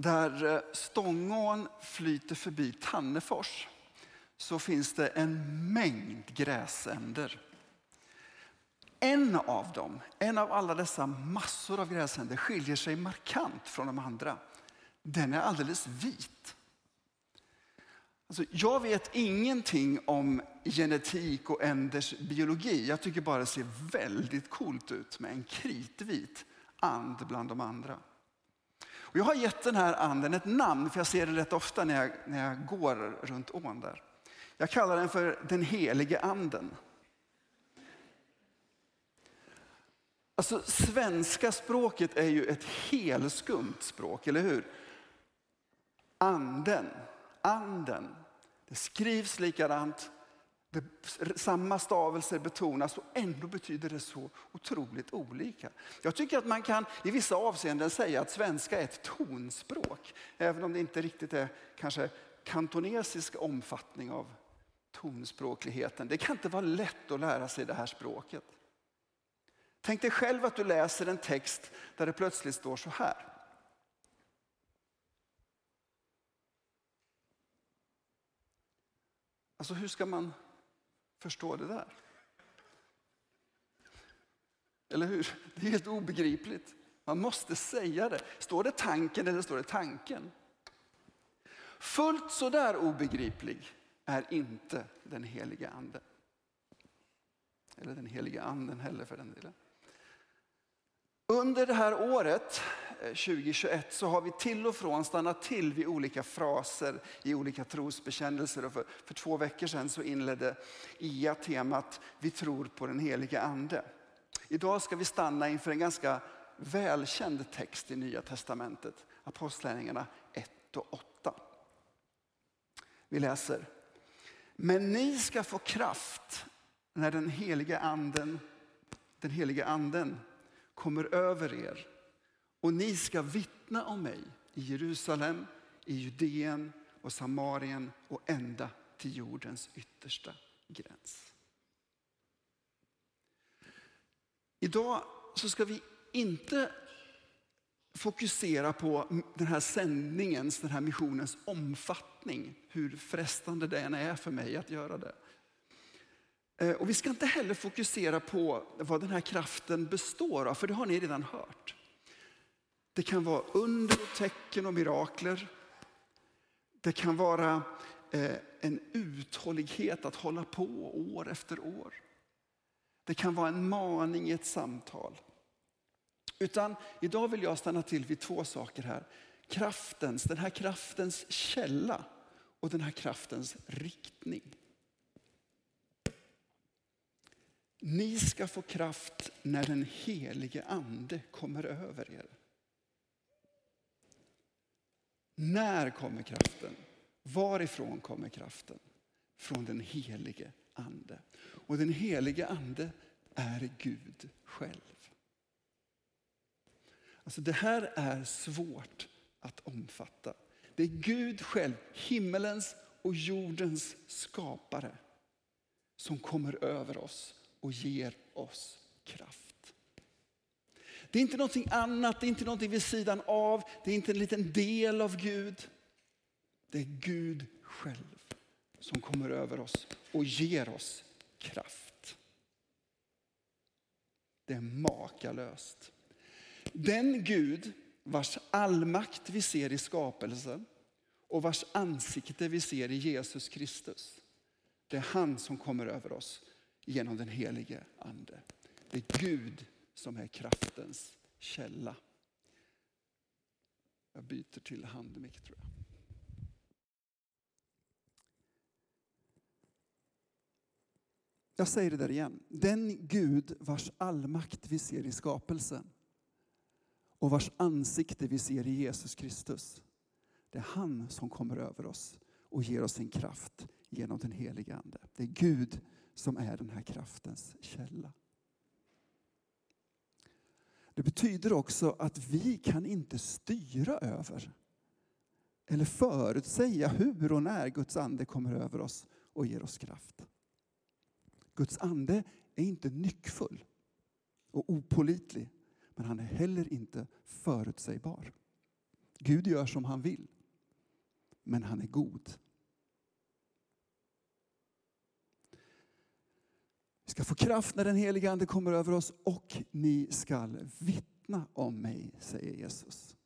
Där eh, Stångån flyter förbi Tannefors så finns det en mängd gräsänder. En av dem, en av alla dessa massor av gräsänder skiljer sig markant från de andra. Den är alldeles vit. Alltså, jag vet ingenting om genetik och änders biologi. Jag tycker bara det ser väldigt coolt ut med en kritvit and bland de andra. Och jag har gett den här anden ett namn, för jag ser den rätt ofta när jag, när jag går runt ån där. Jag kallar den för den helige anden. Alltså svenska språket är ju ett helskumt språk, eller hur? Anden, anden. Det skrivs likadant, samma stavelser betonas och ändå betyder det så otroligt olika. Jag tycker att man kan i vissa avseenden säga att svenska är ett tonspråk. Även om det inte riktigt är kanske kantonesisk omfattning av tonspråkligheten. Det kan inte vara lätt att lära sig det här språket. Tänk dig själv att du läser en text där det plötsligt står så här. Alltså hur ska man förstå det där? Eller hur? Det är helt obegripligt. Man måste säga det. Står det tanken eller står det tanken? Fullt så där obegriplig är inte den heliga ande. Eller den heliga anden heller för den delen. Under det här året, Eh, 2021, så har vi till och från stannat till vid olika fraser i olika trosbekännelser. Och för, för två veckor sedan så inledde IA temat Vi tror på den heliga ande. Idag ska vi stanna inför en ganska välkänd text i Nya Testamentet, Apostlagärningarna 1 och 8. Vi läser. Men ni ska få kraft när den heliga anden, den heliga anden kommer över er och ni ska vittna om mig i Jerusalem, i Judeen och Samarien och ända till jordens yttersta gräns. Idag så ska vi inte fokusera på den här sändningens, den här missionens omfattning. Hur frestande det än är för mig att göra det. Eh, och vi ska inte heller fokusera på vad den här kraften består av, för det har ni redan hört. Det kan vara under, och tecken och mirakler. Det kan vara eh, en uthållighet att hålla på år efter år. Det kan vara en maning i ett samtal. Utan idag vill jag stanna till vid två saker här. Kraftens, den här kraftens källa och den här kraftens riktning. Ni ska få kraft när den helige ande kommer över er. När kommer kraften? Varifrån kommer kraften? Från den helige ande. Och den helige ande är Gud själv. Alltså det här är svårt att omfatta. Det är Gud själv, himmelens och jordens skapare, som kommer över oss och ger oss kraft. Det är inte någonting annat, det är inte någonting vid sidan av, det är inte en liten del av Gud. Det är Gud själv som kommer över oss och ger oss kraft. Det är makalöst. Den Gud vars allmakt vi ser i skapelsen och vars ansikte vi ser i Jesus Kristus. Det är han som kommer över oss genom den helige ande. Det är Gud som är kraftens källa. Jag byter till handmick tror jag. Jag säger det där igen. Den Gud vars allmakt vi ser i skapelsen och vars ansikte vi ser i Jesus Kristus. Det är han som kommer över oss och ger oss en kraft genom den heliga Ande. Det är Gud som är den här kraftens källa. Det betyder också att vi kan inte styra över eller förutsäga hur och när Guds ande kommer över oss och ger oss kraft. Guds ande är inte nyckfull och opolitlig, men han är heller inte förutsägbar. Gud gör som han vill, men han är god. Vi ska få kraft när den heliga Ande kommer över oss och ni skall vittna om mig, säger Jesus.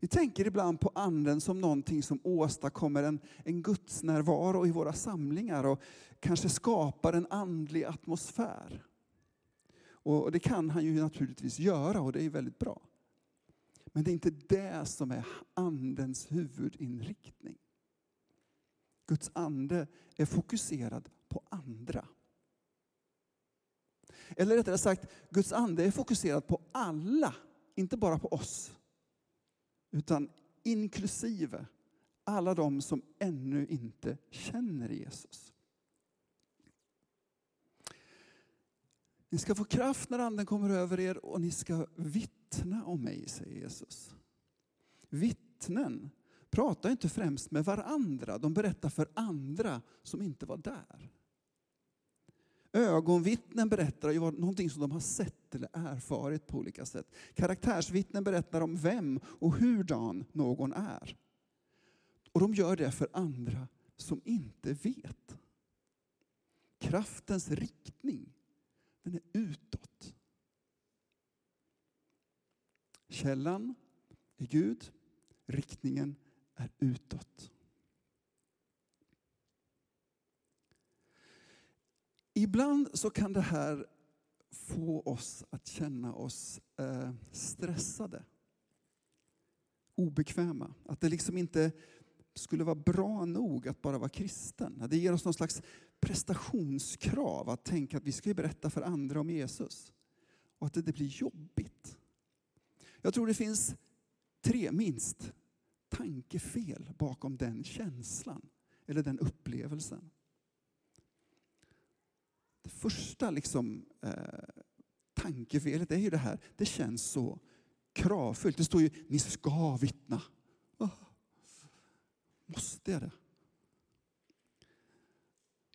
Vi tänker ibland på anden som någonting som åstadkommer en, en gudsnärvaro i våra samlingar och kanske skapar en andlig atmosfär. Och det kan han ju naturligtvis göra och det är väldigt bra. Men det är inte det som är andens huvudinriktning. Guds ande är fokuserad på andra. Eller rättare sagt, Guds ande är fokuserad på alla, inte bara på oss. Utan inklusive alla de som ännu inte känner Jesus. Ni ska få kraft när anden kommer över er och ni ska vittna om mig, säger Jesus. Vittnen pratar inte främst med varandra, de berättar för andra som inte var där. Ögonvittnen berättar ju någonting som de har sett eller erfarit på olika sätt. Karaktärsvittnen berättar om vem och hurdan någon är. Och de gör det för andra som inte vet. Kraftens riktning, den är utåt. Källan är Gud, riktningen är utåt. Ibland så kan det här få oss att känna oss eh, stressade. Obekväma. Att det liksom inte skulle vara bra nog att bara vara kristen. Det ger oss någon slags prestationskrav att tänka att vi ska berätta för andra om Jesus. Och att det blir jobbigt. Jag tror det finns tre, minst, tankefel bakom den känslan eller den upplevelsen. Första liksom, eh, tankefelet är ju det här, det känns så kravfullt. Det står ju, ni ska vittna. Oh, måste jag det?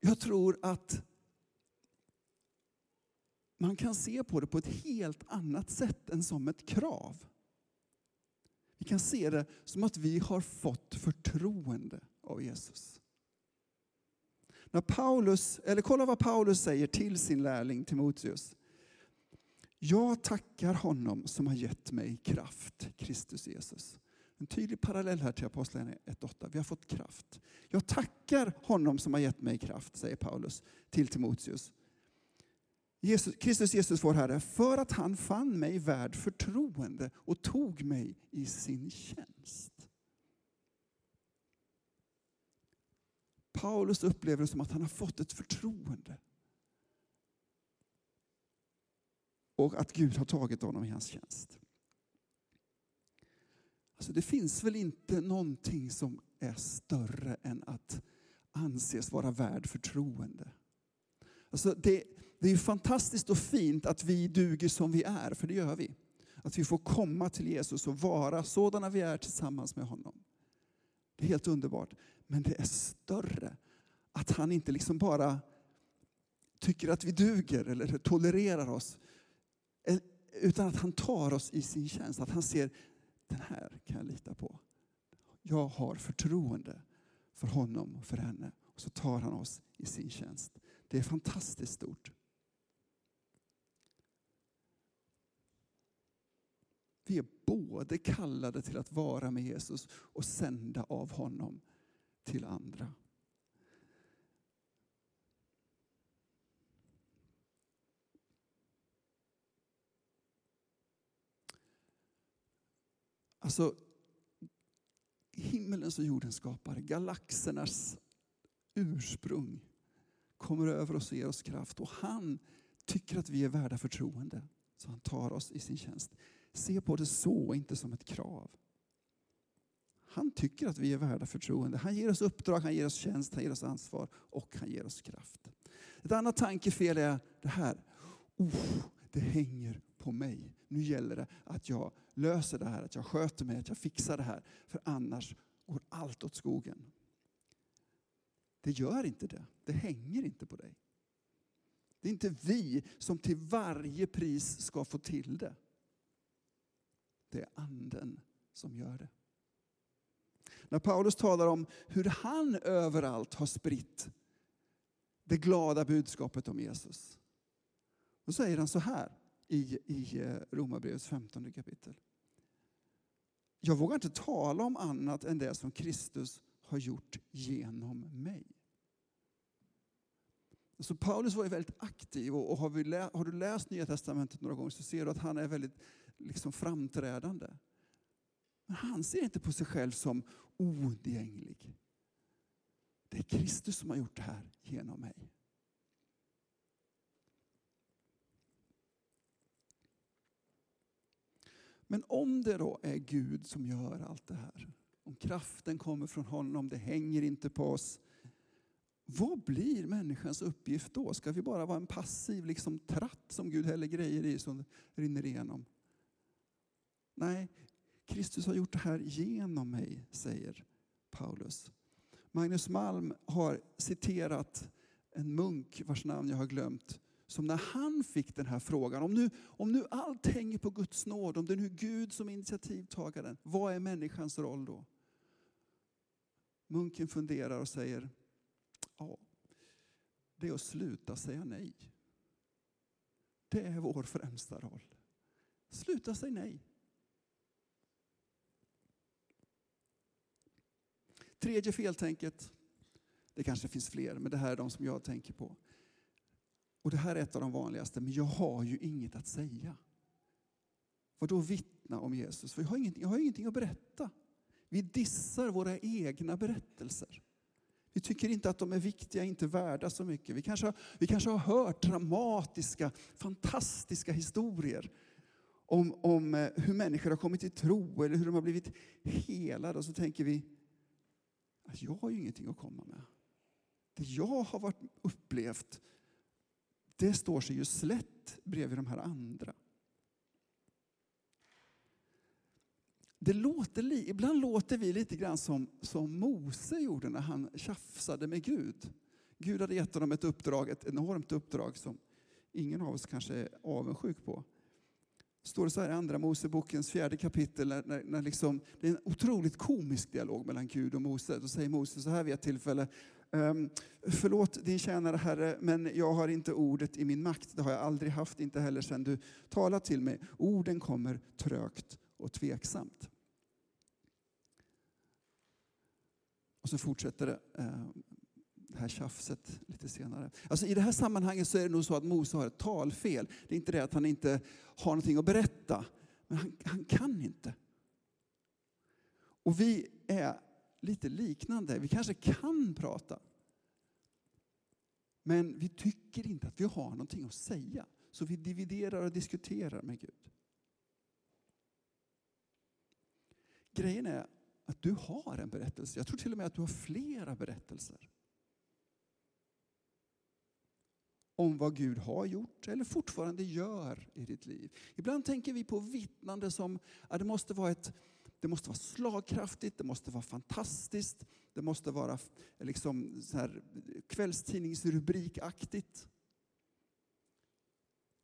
Jag tror att man kan se på det på ett helt annat sätt än som ett krav. Vi kan se det som att vi har fått förtroende av Jesus. När Paulus, eller kolla vad Paulus säger till sin lärling Timoteus. Jag tackar honom som har gett mig kraft, Kristus Jesus. En tydlig parallell här till Apostlagärningarna 1.8. Vi har fått kraft. Jag tackar honom som har gett mig kraft, säger Paulus till Timoteus. Jesus, Kristus Jesus vår Herre, för att han fann mig värd förtroende och tog mig i sin tjänst. Paulus upplever det som att han har fått ett förtroende. Och att Gud har tagit honom i hans tjänst. Alltså det finns väl inte någonting som är större än att anses vara värd förtroende. Alltså det, det är fantastiskt och fint att vi duger som vi är, för det gör vi. Att vi får komma till Jesus och vara sådana vi är tillsammans med honom. Det är helt underbart. Men det är större att han inte liksom bara tycker att vi duger eller tolererar oss. Eh, utan att han tar oss i sin tjänst. Att han ser, den här kan jag lita på. Jag har förtroende för honom och för henne. Och så tar han oss i sin tjänst. Det är fantastiskt stort. Vi är både kallade till att vara med Jesus och sända av honom till andra. Alltså, himmelens och jordens skapare, galaxernas ursprung kommer över oss och ger oss kraft. Och han tycker att vi är värda förtroende. Så han tar oss i sin tjänst. Se på det så, inte som ett krav. Han tycker att vi är värda förtroende. Han ger oss uppdrag, han ger oss tjänst, han ger oss ansvar och han ger oss kraft. Ett annat tankefel är det här. Oh, det hänger på mig. Nu gäller det att jag löser det här, att jag sköter mig, att jag fixar det här. För annars går allt åt skogen. Det gör inte det. Det hänger inte på dig. Det är inte vi som till varje pris ska få till det. Det är anden som gör det. När Paulus talar om hur han överallt har spritt det glada budskapet om Jesus. Då säger han så här i, i eh, Romarbrevets 15 kapitel. Jag vågar inte tala om annat än det som Kristus har gjort genom mig. Så Paulus var ju väldigt aktiv och har, vi lä, har du läst Nya Testamentet några gånger så ser du att han är väldigt liksom, framträdande. Men han ser inte på sig själv som oundgänglig. Det är Kristus som har gjort det här genom mig. Men om det då är Gud som gör allt det här, om kraften kommer från honom, det hänger inte på oss. Vad blir människans uppgift då? Ska vi bara vara en passiv liksom, tratt som Gud häller grejer i som rinner igenom? Nej, Kristus har gjort det här genom mig, säger Paulus. Magnus Malm har citerat en munk vars namn jag har glömt som när han fick den här frågan, om nu, om nu allt hänger på Guds nåd, om det är nu Gud som är initiativtagaren, vad är människans roll då? Munken funderar och säger, ja, det är att sluta säga nej. Det är vår främsta roll. Sluta säga nej. Tredje feltänket, det kanske finns fler, men det här är de som jag tänker på. Och det här är ett av de vanligaste, men jag har ju inget att säga. Vad då vittna om Jesus? För jag har, ingenting, jag har ingenting att berätta. Vi dissar våra egna berättelser. Vi tycker inte att de är viktiga, inte värda så mycket. Vi kanske, vi kanske har hört dramatiska, fantastiska historier om, om eh, hur människor har kommit till tro eller hur de har blivit helade. Och så tänker vi att jag har ju ingenting att komma med. Det jag har varit upplevt det står sig ju slätt bredvid de här andra. Det låter, ibland låter vi lite grann som, som Mose gjorde när han tjafsade med Gud. Gud hade gett honom ett uppdrag, ett enormt uppdrag som ingen av oss kanske är avundsjuk på. Står det så här i Andra Mosebokens fjärde kapitel, när, när liksom, det är en otroligt komisk dialog mellan Gud och Mose. Då säger Mose så här vid ett tillfälle, Um, förlåt din tjänare Herre, men jag har inte ordet i min makt. Det har jag aldrig haft, inte heller sedan du talat till mig. Orden kommer trögt och tveksamt. Och så fortsätter det, uh, det här tjafset lite senare. Alltså I det här sammanhanget så är det nog så att Mose har ett talfel. Det är inte det att han inte har någonting att berätta, men han, han kan inte. Och vi är lite liknande. Vi kanske kan prata. Men vi tycker inte att vi har någonting att säga. Så vi dividerar och diskuterar med Gud. Grejen är att du har en berättelse. Jag tror till och med att du har flera berättelser. Om vad Gud har gjort eller fortfarande gör i ditt liv. Ibland tänker vi på vittnande som att det måste vara ett det måste vara slagkraftigt, det måste vara fantastiskt, det måste vara liksom så här kvällstidningsrubrikaktigt.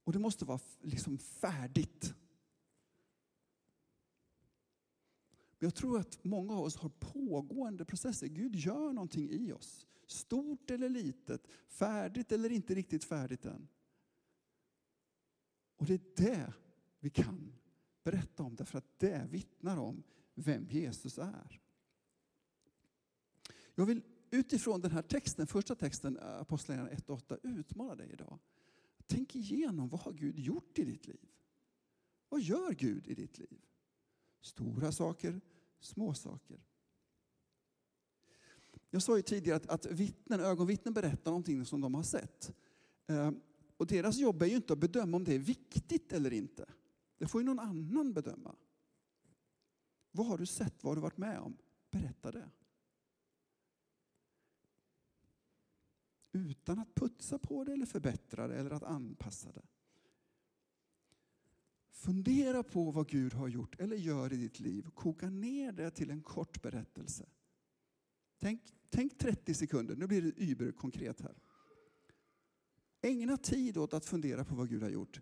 Och det måste vara liksom färdigt. Men jag tror att många av oss har pågående processer. Gud gör någonting i oss. Stort eller litet, färdigt eller inte riktigt färdigt än. Och det är det vi kan berätta om därför att det vittnar om vem Jesus är. Jag vill utifrån den här texten, första texten, Apostlagärningarna 1 och 8, utmana dig idag. Tänk igenom, vad har Gud gjort i ditt liv? Vad gör Gud i ditt liv? Stora saker, små saker. Jag sa ju tidigare att, att vittnen, ögonvittnen berättar någonting som de har sett. Eh, och deras jobb är ju inte att bedöma om det är viktigt eller inte. Det får ju någon annan bedöma. Vad har du sett? Vad har du varit med om? Berätta det. Utan att putsa på det eller förbättra det eller att anpassa det. Fundera på vad Gud har gjort eller gör i ditt liv. Koka ner det till en kort berättelse. Tänk, tänk 30 sekunder, nu blir det überkonkret här. Ägna tid åt att fundera på vad Gud har gjort.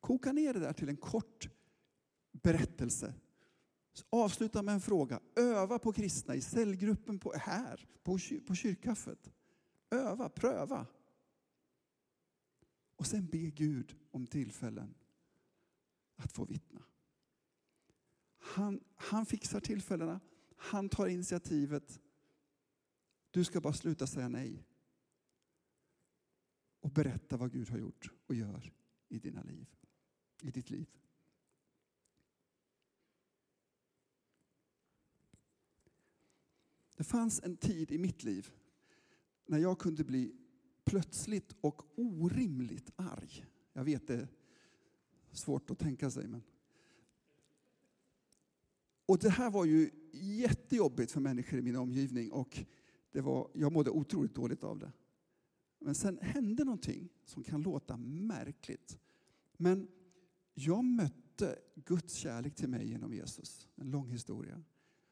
Koka ner det där till en kort berättelse Avsluta med en fråga. Öva på kristna i cellgruppen på, här, på, på kyrkkaffet. Öva, pröva. Och sen be Gud om tillfällen att få vittna. Han, han fixar tillfällena, han tar initiativet. Du ska bara sluta säga nej. Och berätta vad Gud har gjort och gör i dina liv. I ditt liv. Det fanns en tid i mitt liv när jag kunde bli plötsligt och orimligt arg. Jag vet det svårt att tänka sig. Men... Och det här var ju jättejobbigt för människor i min omgivning och det var, jag mådde otroligt dåligt av det. Men sen hände någonting som kan låta märkligt. Men jag mötte Guds kärlek till mig genom Jesus. En lång historia.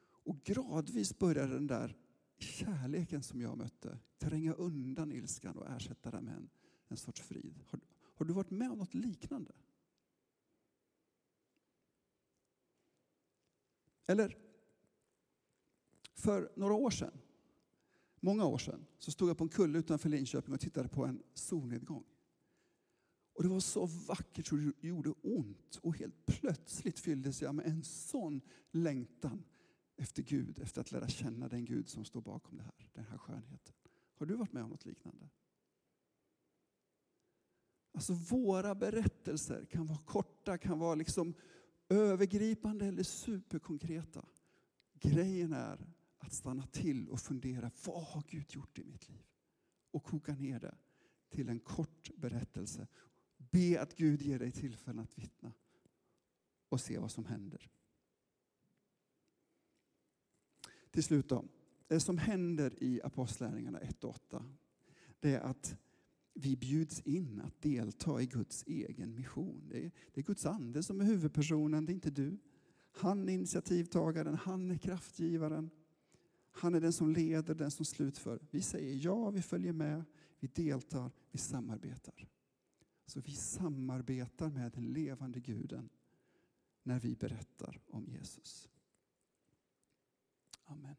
Och gradvis började den där kärleken som jag mötte tränga undan ilskan och ersätta den med en, en sorts frid. Har, har du varit med om något liknande? Eller, för några år sedan, många år sedan, så stod jag på en kulle utanför Linköping och tittade på en solnedgång. Och det var så vackert så det gjorde ont och helt plötsligt fylldes jag med en sån längtan efter Gud, efter att lära känna den Gud som står bakom det här, den här skönheten. Har du varit med om något liknande? Alltså våra berättelser kan vara korta, kan vara liksom övergripande eller superkonkreta. Grejen är att stanna till och fundera, vad har Gud gjort i mitt liv? Och koka ner det till en kort berättelse. Be att Gud ger dig tillfällen att vittna och se vad som händer. Till slut då. Det som händer i Apostlärningarna 1 och 8 det är att vi bjuds in att delta i Guds egen mission. Det är, det är Guds ande som är huvudpersonen, det är inte du. Han är initiativtagaren, han är kraftgivaren. Han är den som leder, den som slutför. Vi säger ja, vi följer med, vi deltar, vi samarbetar. Så vi samarbetar med den levande guden när vi berättar om Jesus. Amen.